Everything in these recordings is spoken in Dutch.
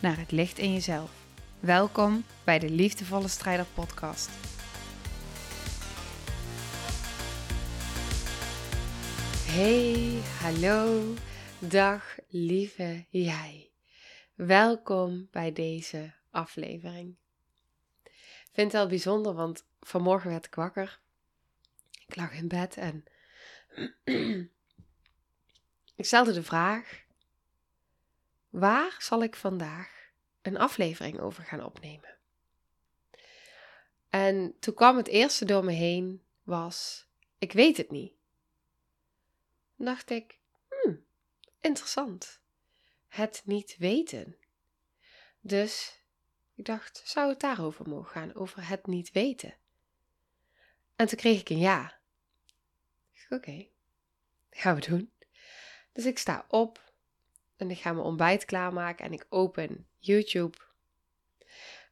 naar het licht in jezelf. Welkom bij de Liefdevolle Strijder Podcast. Hey, hallo, dag lieve jij. Welkom bij deze aflevering. Ik vind het wel bijzonder, want vanmorgen werd ik wakker. Ik lag in bed en ik stelde de vraag: waar zal ik vandaag een aflevering over gaan opnemen? En toen kwam het eerste door me heen was: ik weet het niet. Dan dacht ik: hmm, interessant. Het niet weten. Dus ik dacht: zou het daarover mogen gaan, over het niet weten? En toen kreeg ik een ja. Oké, gaan we doen. Dus ik sta op en ik ga mijn ontbijt klaarmaken en ik open YouTube.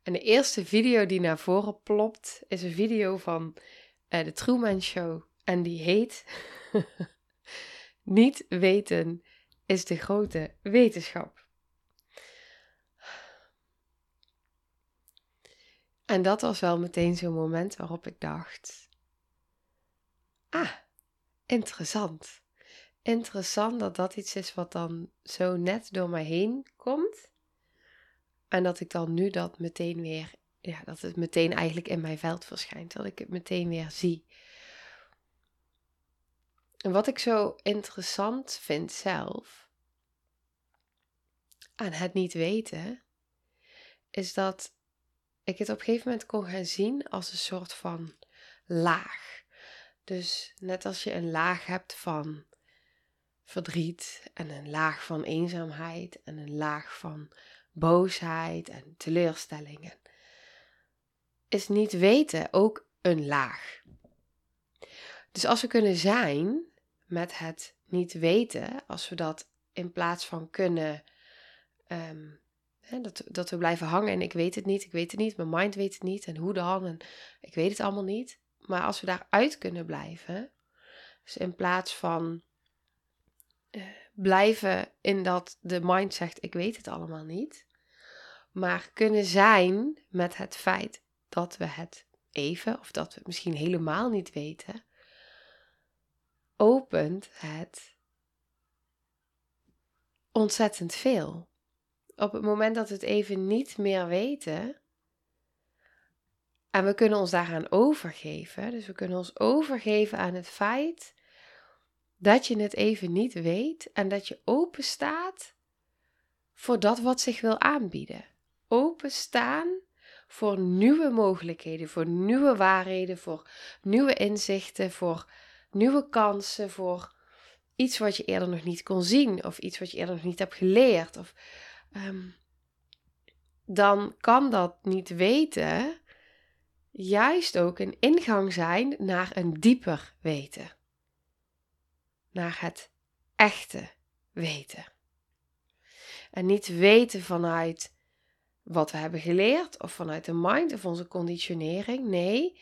En de eerste video die naar voren plopt is een video van uh, de Truman Show. En die heet Niet weten is de grote wetenschap. En dat was wel meteen zo'n moment waarop ik dacht: Ah, interessant. Interessant dat dat iets is wat dan zo net door mij heen komt. En dat ik dan nu dat meteen weer, ja, dat het meteen eigenlijk in mijn veld verschijnt. Dat ik het meteen weer zie. En wat ik zo interessant vind zelf, aan het niet weten, is dat ik het op een gegeven moment kon gaan zien als een soort van laag. Dus net als je een laag hebt van verdriet en een laag van eenzaamheid en een laag van boosheid en teleurstellingen, is niet weten ook een laag. Dus als we kunnen zijn met het niet weten, als we dat in plaats van kunnen, ehm, dat, dat we blijven hangen en ik weet het niet, ik weet het niet, mijn mind weet het niet en hoe dan en ik weet het allemaal niet, maar als we daaruit kunnen blijven, dus in plaats van blijven in dat de mind zegt: Ik weet het allemaal niet, maar kunnen zijn met het feit dat we het even of dat we het misschien helemaal niet weten, opent het ontzettend veel. Op het moment dat we het even niet meer weten, en we kunnen ons daaraan overgeven. Dus we kunnen ons overgeven aan het feit dat je het even niet weet en dat je open staat voor dat wat zich wil aanbieden. Openstaan voor nieuwe mogelijkheden, voor nieuwe waarheden, voor nieuwe inzichten, voor nieuwe kansen, voor iets wat je eerder nog niet kon zien of iets wat je eerder nog niet hebt geleerd. Of, um, dan kan dat niet weten juist ook een ingang zijn naar een dieper weten. Naar het echte weten. En niet weten vanuit wat we hebben geleerd of vanuit de mind of onze conditionering. Nee,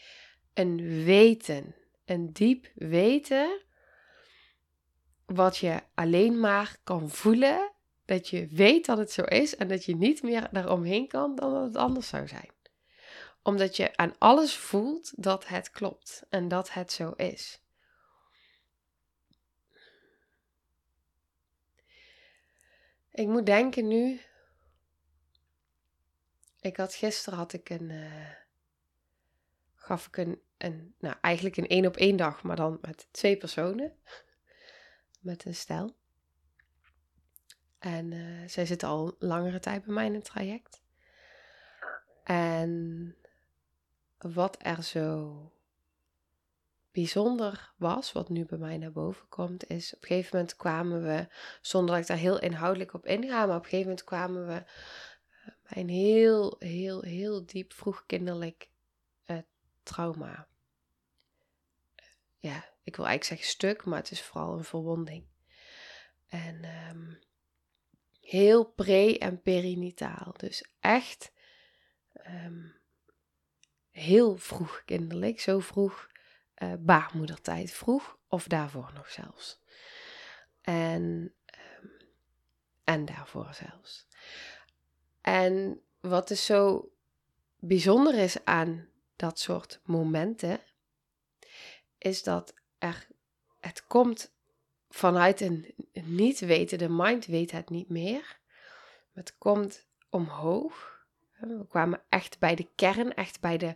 een weten. Een diep weten wat je alleen maar kan voelen. Dat je weet dat het zo is en dat je niet meer daaromheen kan dan dat het anders zou zijn omdat je aan alles voelt dat het klopt en dat het zo is. Ik moet denken nu. Ik had gisteren had ik een. Uh, gaf ik een, een. Nou, eigenlijk een één op één dag, maar dan met twee personen. Met een stel. En uh, zij zitten al langere tijd bij mij in het traject. En wat er zo bijzonder was, wat nu bij mij naar boven komt, is op een gegeven moment kwamen we, zonder dat ik daar heel inhoudelijk op inga, maar op een gegeven moment kwamen we bij een heel, heel, heel diep vroegkinderlijk uh, trauma. Ja, ik wil eigenlijk zeggen stuk, maar het is vooral een verwonding. En ehm, heel pre- en perinitaal. Dus echt um, heel vroeg kinderlijk. Zo vroeg uh, baarmoedertijd. Vroeg of daarvoor nog zelfs. En, um, en daarvoor zelfs. En wat dus zo bijzonder is aan dat soort momenten, is dat er, het komt vanuit een niet weten, de mind weet het niet meer. Het komt omhoog. We kwamen echt bij de kern, echt bij de,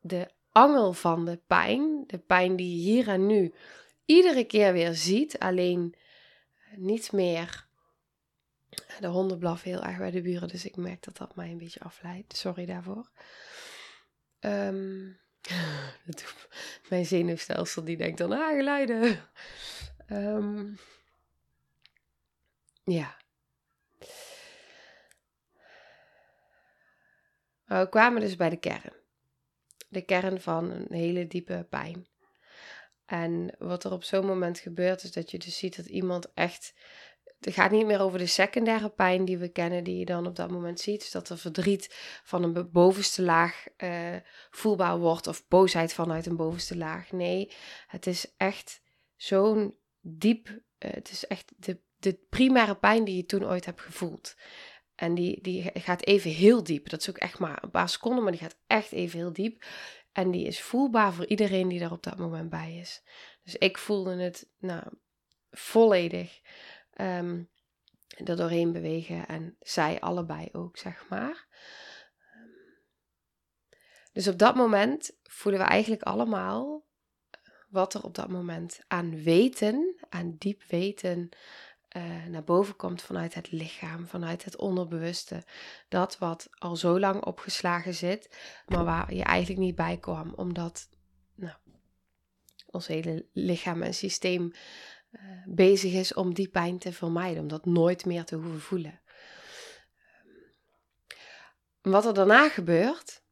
de angel van de pijn. De pijn die je hier en nu iedere keer weer ziet, alleen niet meer. De honden blaffen heel erg bij de buren, dus ik merk dat dat mij een beetje afleidt. Sorry daarvoor. Um, mijn zenuwstelsel die denkt dan, ah, geluiden. Um, ja. we kwamen dus bij de kern. De kern van een hele diepe pijn. En wat er op zo'n moment gebeurt, is dat je dus ziet dat iemand echt. Het gaat niet meer over de secundaire pijn die we kennen, die je dan op dat moment ziet. Dus dat er verdriet van een bovenste laag uh, voelbaar wordt, of boosheid vanuit een bovenste laag. Nee, het is echt zo'n diep. Uh, het is echt de de primaire pijn die je toen ooit hebt gevoeld. En die, die gaat even heel diep. Dat is ook echt maar een paar seconden, maar die gaat echt even heel diep. En die is voelbaar voor iedereen die daar op dat moment bij is. Dus ik voelde het nou, volledig um, er doorheen bewegen. En zij allebei ook, zeg maar. Dus op dat moment voelen we eigenlijk allemaal wat er op dat moment aan weten, aan diep weten, uh, naar boven komt vanuit het lichaam, vanuit het onderbewuste. Dat wat al zo lang opgeslagen zit, maar waar je eigenlijk niet bij kwam, omdat nou, ons hele lichaam en systeem uh, bezig is om die pijn te vermijden, om dat nooit meer te hoeven voelen. Wat er daarna gebeurt,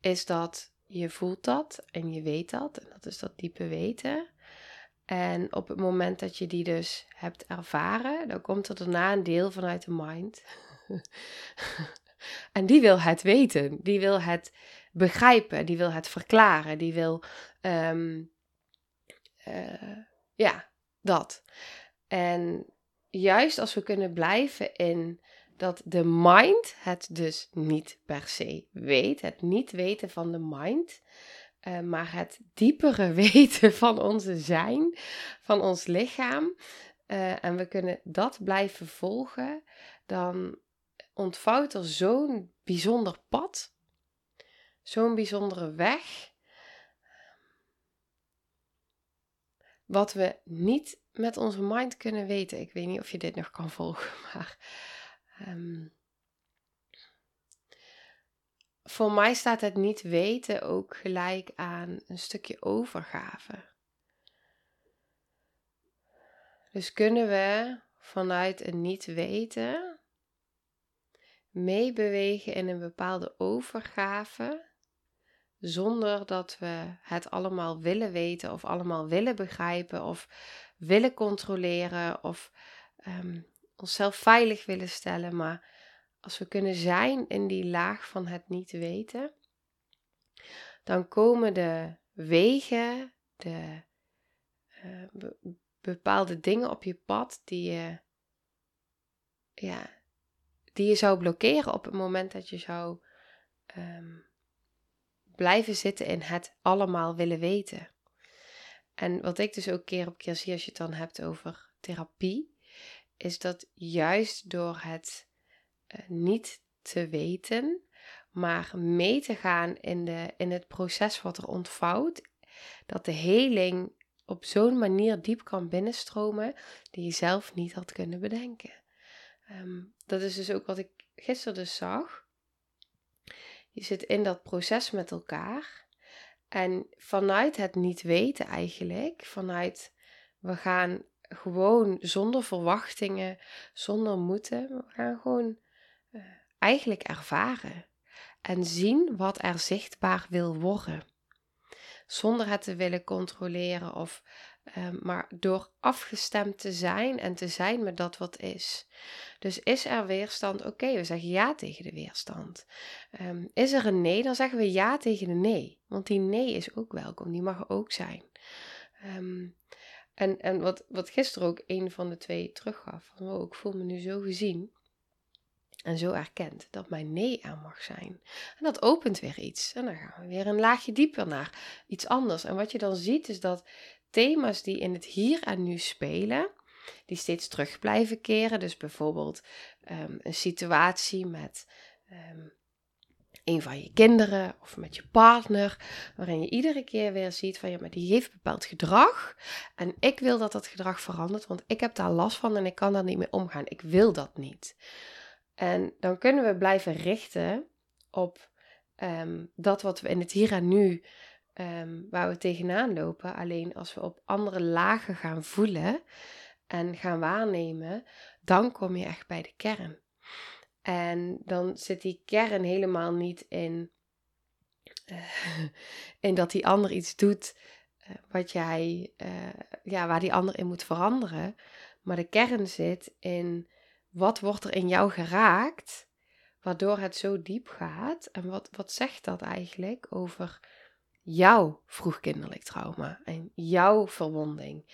is dat je voelt dat en je weet dat, en dat is dat diepe weten. En op het moment dat je die dus hebt ervaren, dan komt er daarna een deel vanuit de mind. en die wil het weten, die wil het begrijpen, die wil het verklaren, die wil, um, uh, ja, dat. En juist als we kunnen blijven in dat de mind het dus niet per se weet, het niet weten van de mind, uh, maar het diepere weten van onze zijn, van ons lichaam. Uh, en we kunnen dat blijven volgen, dan ontvouwt er zo'n bijzonder pad, zo'n bijzondere weg, wat we niet met onze mind kunnen weten. Ik weet niet of je dit nog kan volgen, maar um, voor mij staat het niet weten ook gelijk aan een stukje overgave. Dus kunnen we vanuit een niet weten meebewegen in een bepaalde overgave, zonder dat we het allemaal willen weten of allemaal willen begrijpen of willen controleren of um, onszelf veilig willen stellen, maar als we kunnen zijn in die laag van het niet weten, dan komen de wegen, de uh, bepaalde dingen op je pad die je, ja, die je zou blokkeren op het moment dat je zou um, blijven zitten in het allemaal willen weten. En wat ik dus ook keer op keer zie als je het dan hebt over therapie, is dat juist door het eh, niet te weten, maar mee te gaan in, de, in het proces wat er ontvouwt, dat de heling op zo'n manier diep kan binnenstromen die je zelf niet had kunnen bedenken. Ehm, dat is dus ook wat ik gisteren dus zag. Je zit in dat proces met elkaar. En vanuit het niet weten eigenlijk, vanuit we gaan gewoon zonder verwachtingen, zonder moeten, we gaan gewoon eigenlijk ervaren en zien wat er zichtbaar wil worden. Zonder het te willen controleren of Ehm, maar door afgestemd te zijn en te zijn met dat wat is. Dus is er weerstand? Oké, we zeggen ja tegen de weerstand. Ehm, is er een nee? Dan zeggen we ja tegen de nee. Want die nee is ook welkom, die mag ook zijn. Ehm, en en wat, wat gisteren ook een van de twee teruggaf: van, ik voel me nu zo gezien en zo erkend dat mijn nee er mag zijn. En dat opent weer iets. En dan gaan we weer een laagje dieper naar iets anders. En wat je dan ziet is dat thema's die in het hier en nu spelen, die steeds terug blijven keren. Dus bijvoorbeeld ehm, een situatie met ehm, een van je kinderen of met je partner, waarin je iedere keer weer ziet van ja, maar die heeft bepaald gedrag en ik wil dat dat gedrag verandert, want ik heb daar last van en ik kan daar niet mee omgaan. Ik wil dat niet. En dan kunnen we blijven richten op ehm, dat wat we in het hier en nu um, waar we tegenaan lopen. Alleen als we op andere lagen gaan voelen en gaan waarnemen, dan kom je echt bij de kern. En dan zit die kern helemaal niet in, uh, in dat die ander iets doet uh, wat jij, uh, ja, waar die ander in moet veranderen. Maar de kern zit in wat wordt er in jou geraakt, waardoor het zo diep gaat. En wat, wat zegt dat eigenlijk over jouw vroegkinderlijk trauma en jouw verwonding.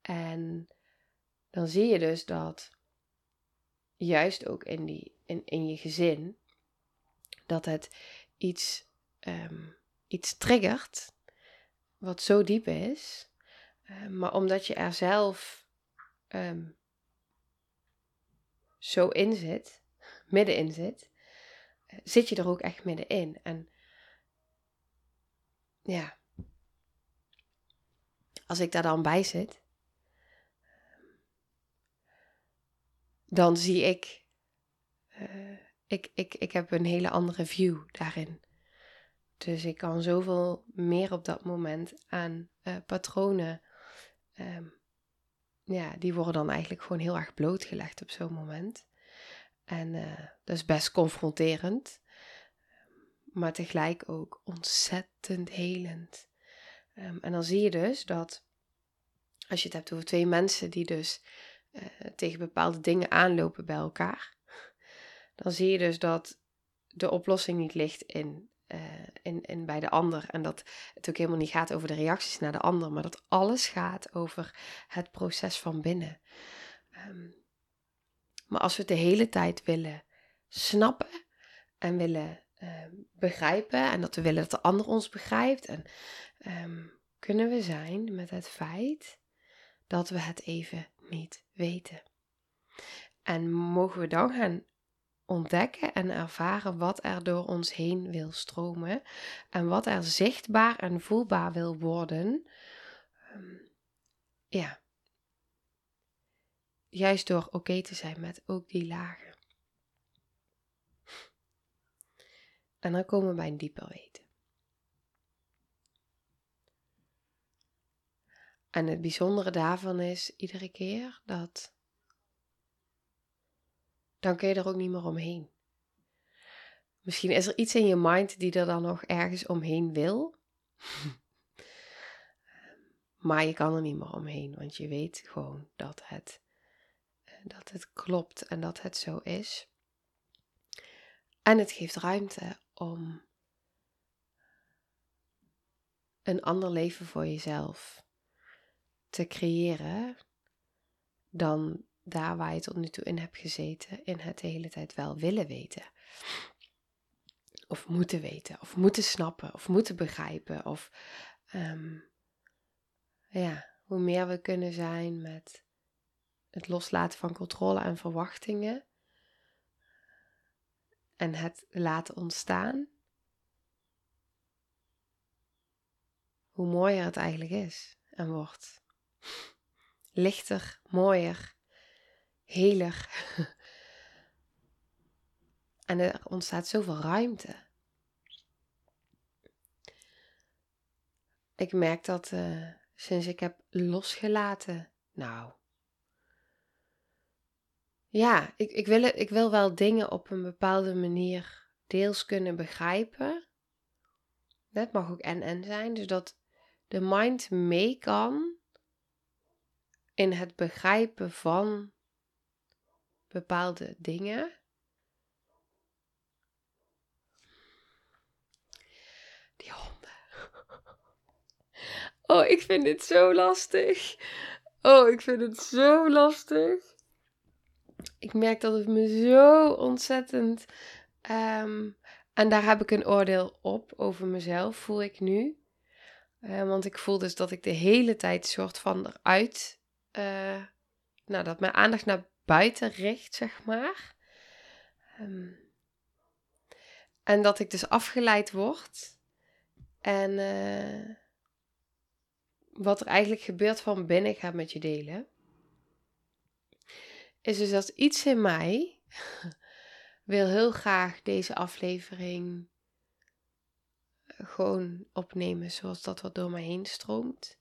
En dan zie je dus dat juist ook in, die, in, in je gezin, dat het iets, um, iets triggert wat zo diep is, um, maar omdat je er zelf um, zo in zit, middenin zit, uh, zit je er ook echt middenin. En ja, als ik daar dan bij zit, dan zie ik, uh, ik, ik, ik heb een hele andere view daarin. Dus ik kan zoveel meer op dat moment aan uh, patronen. Um, ja, die worden dan eigenlijk gewoon heel erg blootgelegd op zo'n moment. En uh, dat is best confronterend maar tegelijk ook ontzettend helend. Um, en dan zie je dus dat, als je het hebt over twee mensen die dus uh, tegen bepaalde dingen aanlopen bij elkaar, dan zie je dus dat de oplossing niet ligt in, in, in bij de ander. En dat het ook helemaal niet gaat over de reacties naar de ander, maar dat alles gaat over het proces van binnen. Um, maar als we het de hele tijd willen snappen en willen Ehm, begrijpen en dat we willen dat de ander ons begrijpt. En um, kunnen we zijn met het feit dat we het even niet weten. En mogen we dan gaan ontdekken en ervaren wat er door ons heen wil stromen en wat er zichtbaar en voelbaar wil worden. Um, ja. Juist door oké te zijn met ook die lagen. En dan komen we bij een dieper weten. En het bijzondere daarvan is iedere keer dat. Dan kun je er ook niet meer omheen. Misschien is er iets in je mind die er dan nog ergens omheen wil. maar je kan er niet meer omheen, want je weet gewoon dat het, dat het klopt en dat het zo is. En het geeft ruimte om een ander leven voor jezelf te creëren dan daar waar je tot nu toe in hebt gezeten, in het de hele tijd wel willen weten. Of moeten weten, of moeten snappen, of moeten begrijpen. Of um, ja, hoe meer we kunnen zijn met het loslaten van controle en verwachtingen, en het laten ontstaan, hoe mooier het eigenlijk is en wordt. Lichter, mooier, heler. En er ontstaat zoveel ruimte. Ik merk dat uh, sinds ik heb losgelaten, nou, ja, ik, ik, wil, ik wil wel dingen op een bepaalde manier deels kunnen begrijpen. Dat mag ook en-en zijn, dus dat de mind mee kan in het begrijpen van bepaalde dingen. Die honden. Oh, ik vind dit zo lastig. Oh, ik vind het zo lastig. Ik merk dat het me zo ontzettend. Ehm, en daar heb ik een oordeel op over mezelf, voel ik nu. Uh, want ik voel dus dat ik de hele tijd soort van eruit. Uh, nou, dat mijn aandacht naar buiten richt, zeg maar. Um, en dat ik dus afgeleid word. En uh, wat er eigenlijk gebeurt van binnen, ik ga met je delen. Is dus dat iets in mij wil heel graag deze aflevering gewoon opnemen zoals dat wat door me heen stroomt.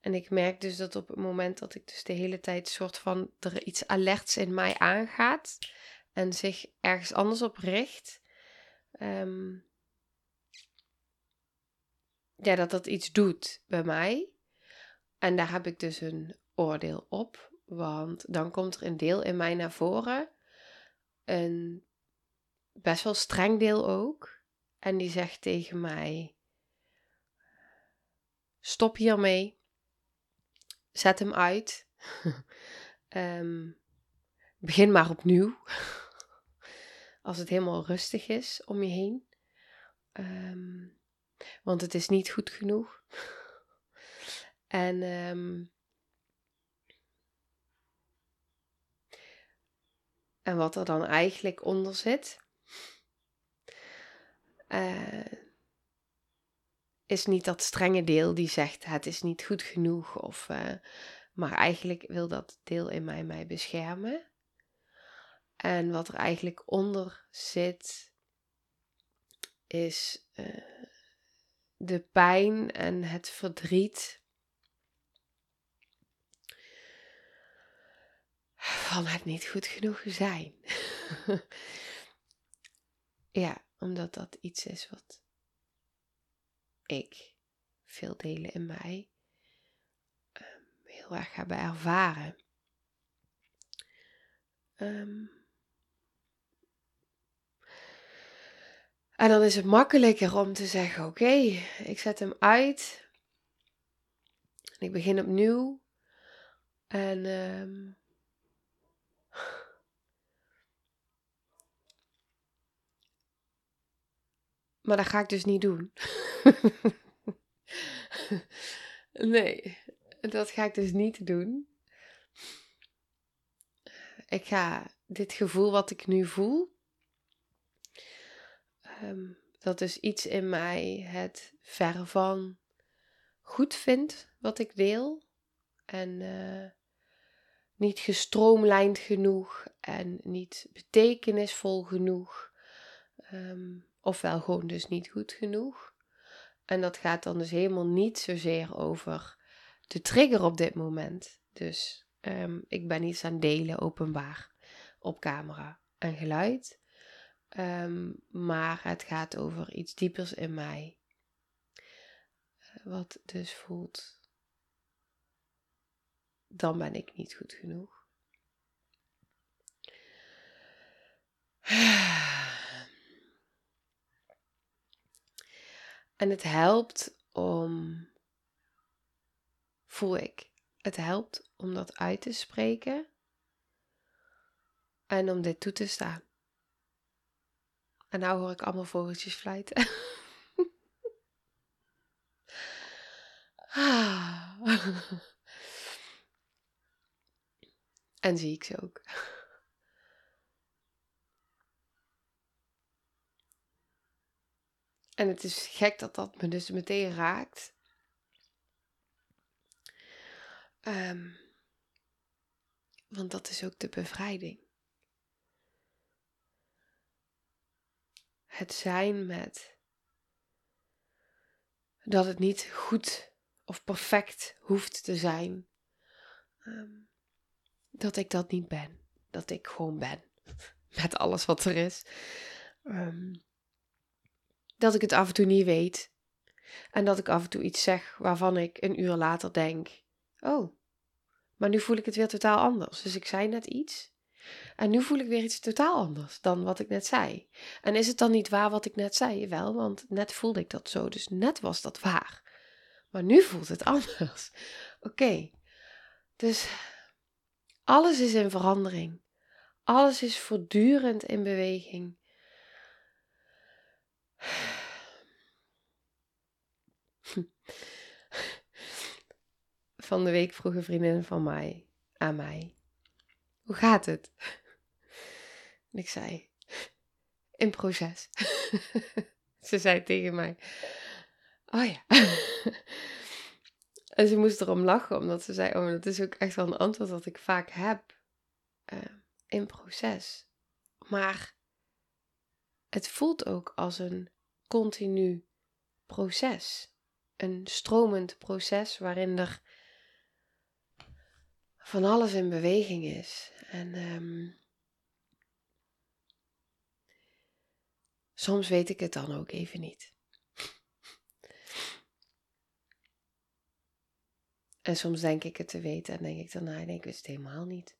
En ik merk dus dat op het moment dat ik dus de hele tijd soort van er iets alerts in mij aangaat en zich ergens anders op richt, ehm, ja, dat dat iets doet bij mij. En daar heb ik dus een oordeel op, want dan komt er een deel in mij naar voren, een best wel streng deel ook, en die zegt tegen mij: Stop hiermee. Zet hem uit. um, begin maar opnieuw. Als het helemaal rustig is om je heen. Um, want het is niet goed genoeg. en um, en wat er dan eigenlijk onder zit, uh, is niet dat strenge deel die zegt het is niet goed genoeg. Of, uh, maar eigenlijk wil dat deel in mij mij beschermen. En wat er eigenlijk onder zit, is uh, de pijn en het verdriet van het niet goed genoeg zijn. ja, omdat dat iets is wat ik, veel delen in mij, um, heel erg hebben ervaren. Um, en dan is het makkelijker om te zeggen: Oké, ik zet hem uit. En ik begin opnieuw. En um, Maar dat ga ik dus niet doen. nee, dat ga ik dus niet doen. Ik ga dit gevoel wat ik nu voel, um, dat is iets in mij het ver van goed vindt wat ik deel. En uh, niet gestroomlijnd genoeg en niet betekenisvol genoeg. Um, ofwel gewoon dus niet goed genoeg. En dat gaat dan dus helemaal niet zozeer over de trigger op dit moment. Dus um, ik ben iets aan delen openbaar op camera en geluid. Um, maar het gaat over iets diepers in mij. Wat dus voelt, dan ben ik niet goed genoeg. En het helpt om, voel ik, het helpt om dat uit te spreken en om dit toe te staan. En nou hoor ik allemaal vogeltjes fluiten. en zie ik ze ook. En het is gek dat dat me dus meteen raakt. Um, want dat is ook de bevrijding. Het zijn met dat het niet goed of perfect hoeft te zijn. Um, dat ik dat niet ben. Dat ik gewoon ben. Met alles wat er is. Ehm, dat ik het af en toe niet weet. En dat ik af en toe iets zeg waarvan ik een uur later denk: Oh, maar nu voel ik het weer totaal anders. Dus ik zei net iets. En nu voel ik weer iets totaal anders dan wat ik net zei. En is het dan niet waar wat ik net zei? Wel, want net voelde ik dat zo. Dus net was dat waar. Maar nu voelt het anders. Oké. Dus alles is in verandering. Alles is voortdurend in beweging. Van de week vroeg een vriendin van mij aan mij: Hoe gaat het? En ik zei: In proces. ze zei tegen mij: Oh ja. en ze moest erom lachen, omdat ze zei: Oh, dat is ook echt wel een antwoord dat ik vaak heb. Uh, in proces. Maar het voelt ook als een continu proces. Een stromend proces waarin er van alles in beweging is. En um, soms weet ik het dan ook even niet. En soms denk ik het te weten en denk ik dan, nee, ik wist het helemaal niet.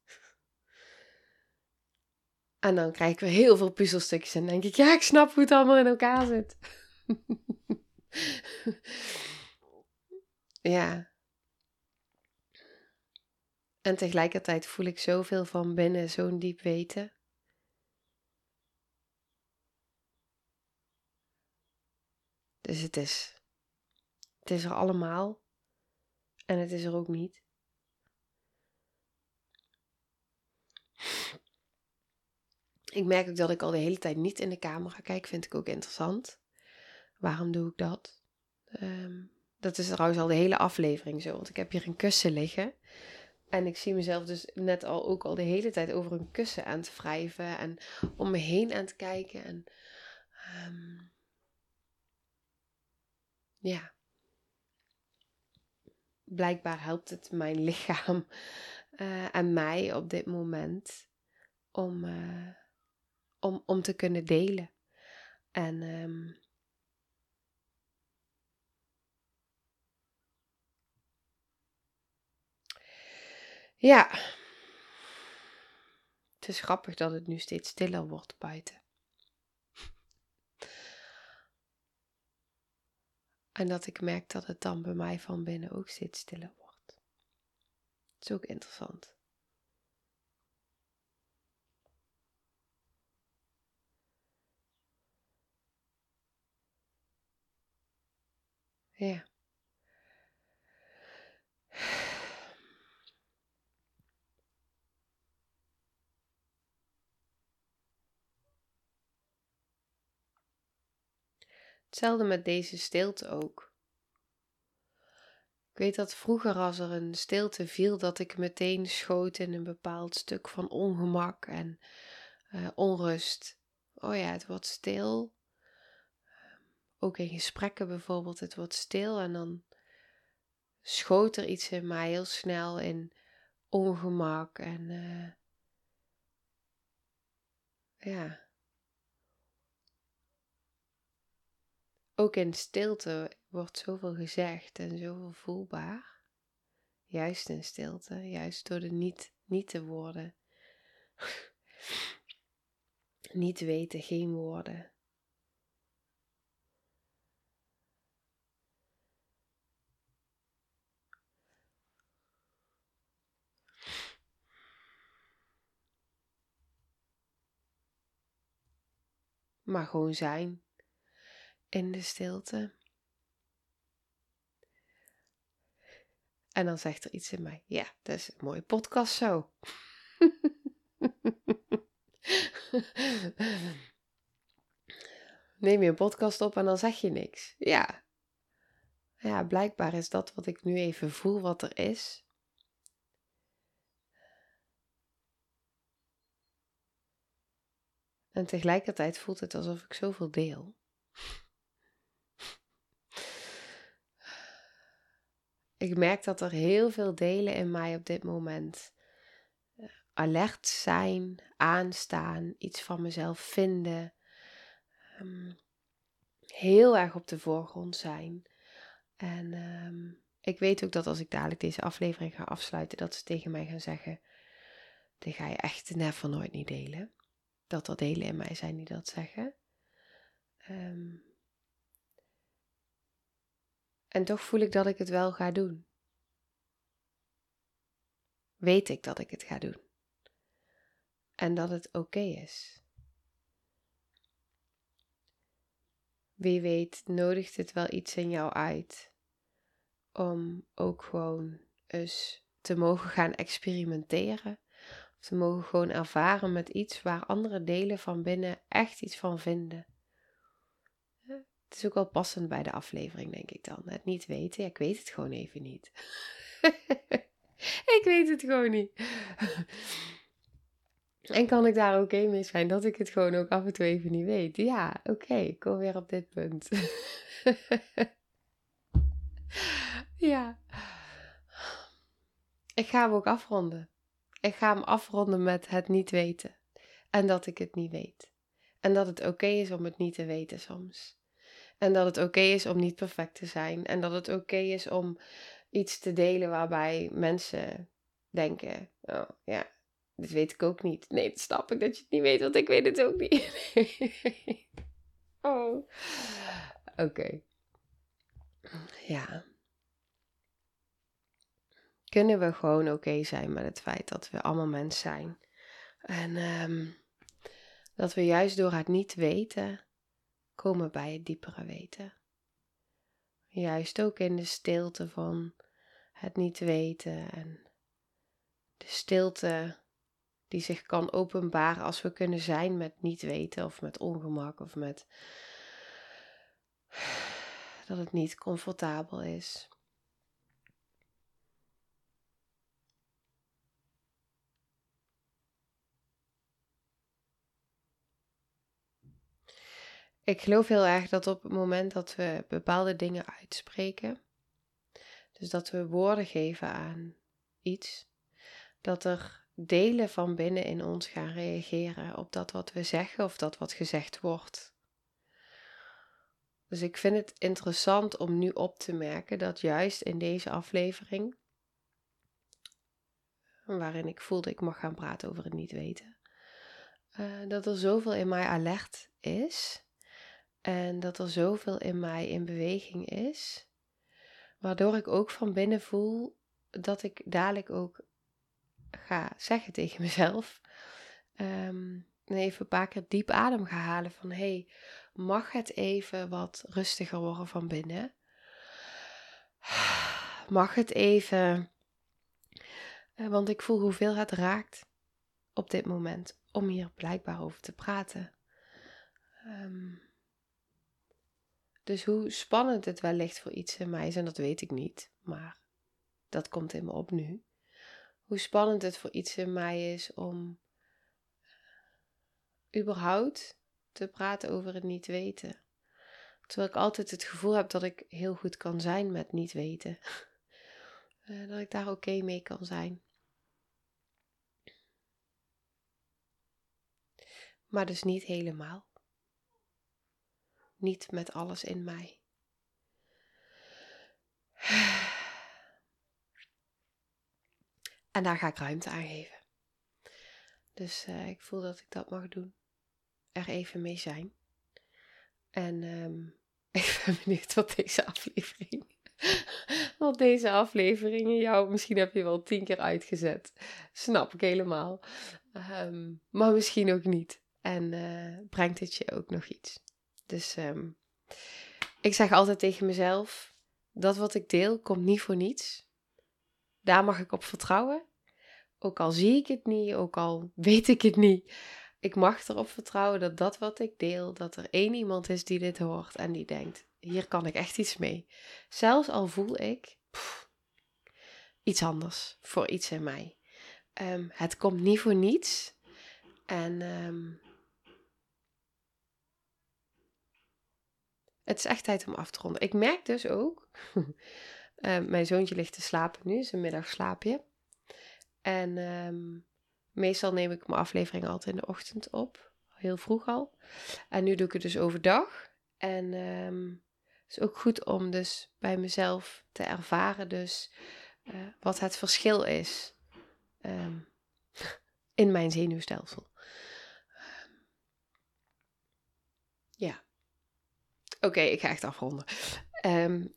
En dan krijg ik weer heel veel puzzelstukjes en denk ik, ja, ik snap hoe het allemaal in elkaar zit. ja. En tegelijkertijd voel ik zoveel van binnen, zo'n diep weten. Dus het is, het is er allemaal en het is er ook niet. Ik merk ook dat ik al de hele tijd niet in de camera kijk. Vind ik ook interessant. Waarom doe ik dat? Ehm, dat is trouwens al de hele aflevering zo. Want ik heb hier een kussen liggen. En ik zie mezelf dus net al ook al de hele tijd over een kussen aan te wrijven. En om me heen aan te kijken. En um, ja. Blijkbaar helpt het mijn lichaam uh, en mij op dit moment om, uh, om, om te kunnen delen. En um, ja, het is grappig dat het nu steeds stiller wordt buiten. En dat ik merk dat het dan bij mij van binnen ook steeds stiller wordt. Het is ook interessant. Ja. Hetzelfde met deze stilte ook. Ik weet dat vroeger als er een stilte viel, dat ik meteen schoot in een bepaald stuk van ongemak en uh, onrust. Oh ja, het wordt stil ook in gesprekken bijvoorbeeld, het wordt stil en dan schoot er iets in mij heel snel in ongemak en uh, ja. Ook in stilte wordt zoveel gezegd en zoveel voelbaar. Juist in stilte, juist door de niet, niet te woorden. niet weten, geen woorden. Maar gewoon zijn in de stilte. En dan zegt er iets in mij: Ja, dat is een mooie podcast zo. Neem je een podcast op en dan zeg je niks. Ja. Ja, blijkbaar is dat wat ik nu even voel, wat er is. En tegelijkertijd voelt het alsof ik zoveel deel. Ik merk dat er heel veel delen in mij op dit moment alert zijn, aanstaan, iets van mezelf vinden. Ehm, heel erg op de voorgrond zijn. En ehm, ik weet ook dat als ik dadelijk deze aflevering ga afsluiten, dat ze tegen mij gaan zeggen: Dit ga je echt never nooit niet delen. Dat er delen in mij zijn die dat zeggen. Ehm, en toch voel ik dat ik het wel ga doen. Weet ik dat ik het ga doen. En dat het oké is. Wie weet nodigt het wel iets in jou uit om ook gewoon eens te mogen gaan experimenteren. Te mogen gewoon ervaren met iets waar andere delen van binnen echt iets van vinden. Het is ook wel passend bij de aflevering, denk ik dan. Het niet weten, ik weet het gewoon even niet. ik weet het gewoon niet. En kan ik daar oké mee zijn dat ik het gewoon ook af en toe even niet weet? Ja, oké, ik kom weer op dit punt. ja. Ik ga hem ook afronden. Ik ga hem afronden met het niet weten. En dat ik het niet weet. En dat het oké is om het niet te weten soms. En dat het oké is om niet perfect te zijn. En dat het oké is om iets te delen waarbij mensen denken: oh ja, dit weet ik ook niet. Nee, dat snap ik dat je het niet weet, want ik weet het ook niet. oh. Oké. Ja. Kunnen we gewoon oké zijn met het feit dat we allemaal mens zijn? En um, dat we juist door het niet weten komen bij het diepere weten. Juist ook in de stilte van het niet weten en de stilte die zich kan openbaren als we kunnen zijn met niet weten of met ongemak of met dat het niet comfortabel is. Ik geloof heel erg dat op het moment dat we bepaalde dingen uitspreken, dus dat we woorden geven aan iets, dat er delen van binnen in ons gaan reageren op dat wat we zeggen of dat wat gezegd wordt. Dus ik vind het interessant om nu op te merken dat juist in deze aflevering, waarin ik voelde ik mag gaan praten over het niet weten, uh, dat er zoveel in mij alert is en dat er zoveel in mij in beweging is, waardoor ik ook van binnen voel dat ik dadelijk ook ga zeggen tegen mezelf. Um, even een paar keer diep adem ga halen van hey, mag het even wat rustiger worden van binnen? Mag het even, uh, want ik voel hoeveel het raakt op dit moment om hier blijkbaar over te praten. Um, dus hoe spannend het wellicht voor iets in mij is, en dat weet ik niet, maar dat komt in me op nu. Hoe spannend het voor iets in mij is om überhaupt te praten over het niet weten. Terwijl ik altijd het gevoel heb dat ik heel goed kan zijn met niet weten. Uh, dat ik daar oké mee kan zijn. Maar dus niet helemaal niet met alles in mij. En daar ga ik ruimte aan geven. Dus uh, ik voel dat ik dat mag doen. Er even mee zijn. En um, ik ben benieuwd wat deze aflevering. Wat deze afleveringen jou, misschien heb je wel tien keer uitgezet. Snap ik helemaal. Um, maar misschien ook niet. En uh, brengt het je ook nog iets. Dus um, ik zeg altijd tegen mezelf: dat wat ik deel komt niet voor niets. Daar mag ik op vertrouwen. Ook al zie ik het niet, ook al weet ik het niet. Ik mag erop vertrouwen dat dat wat ik deel, dat er één iemand is die dit hoort en die denkt: hier kan ik echt iets mee. Zelfs al voel ik iets anders voor iets in mij. Um, het komt niet voor niets. En um, Het is echt tijd om af te ronden. Ik merk dus ook, uh, mijn zoontje ligt te slapen nu, een middagslaapje. En um, meestal neem ik mijn aflevering altijd in de ochtend op. Heel vroeg al. En nu doe ik het dus overdag. En um, het is ook goed om dus bij mezelf te ervaren dus uh, wat het verschil is um, in mijn zenuwstelsel. Ja. Oké, ik ga echt afronden. Um,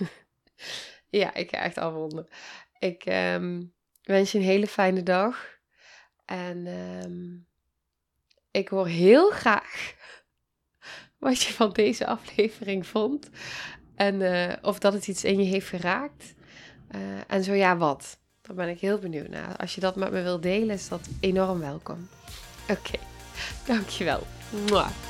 ja, ik ga echt afronden. Ik um, wens je een hele fijne dag. En um, ik hoor heel graag wat je van deze aflevering vond. En uh, of dat het iets in je heeft geraakt. Uh, en zo ja, wat? Daar ben ik heel benieuwd naar. Als je dat met me wilt delen, is dat enorm welkom. Oké, dankjewel. Mwah.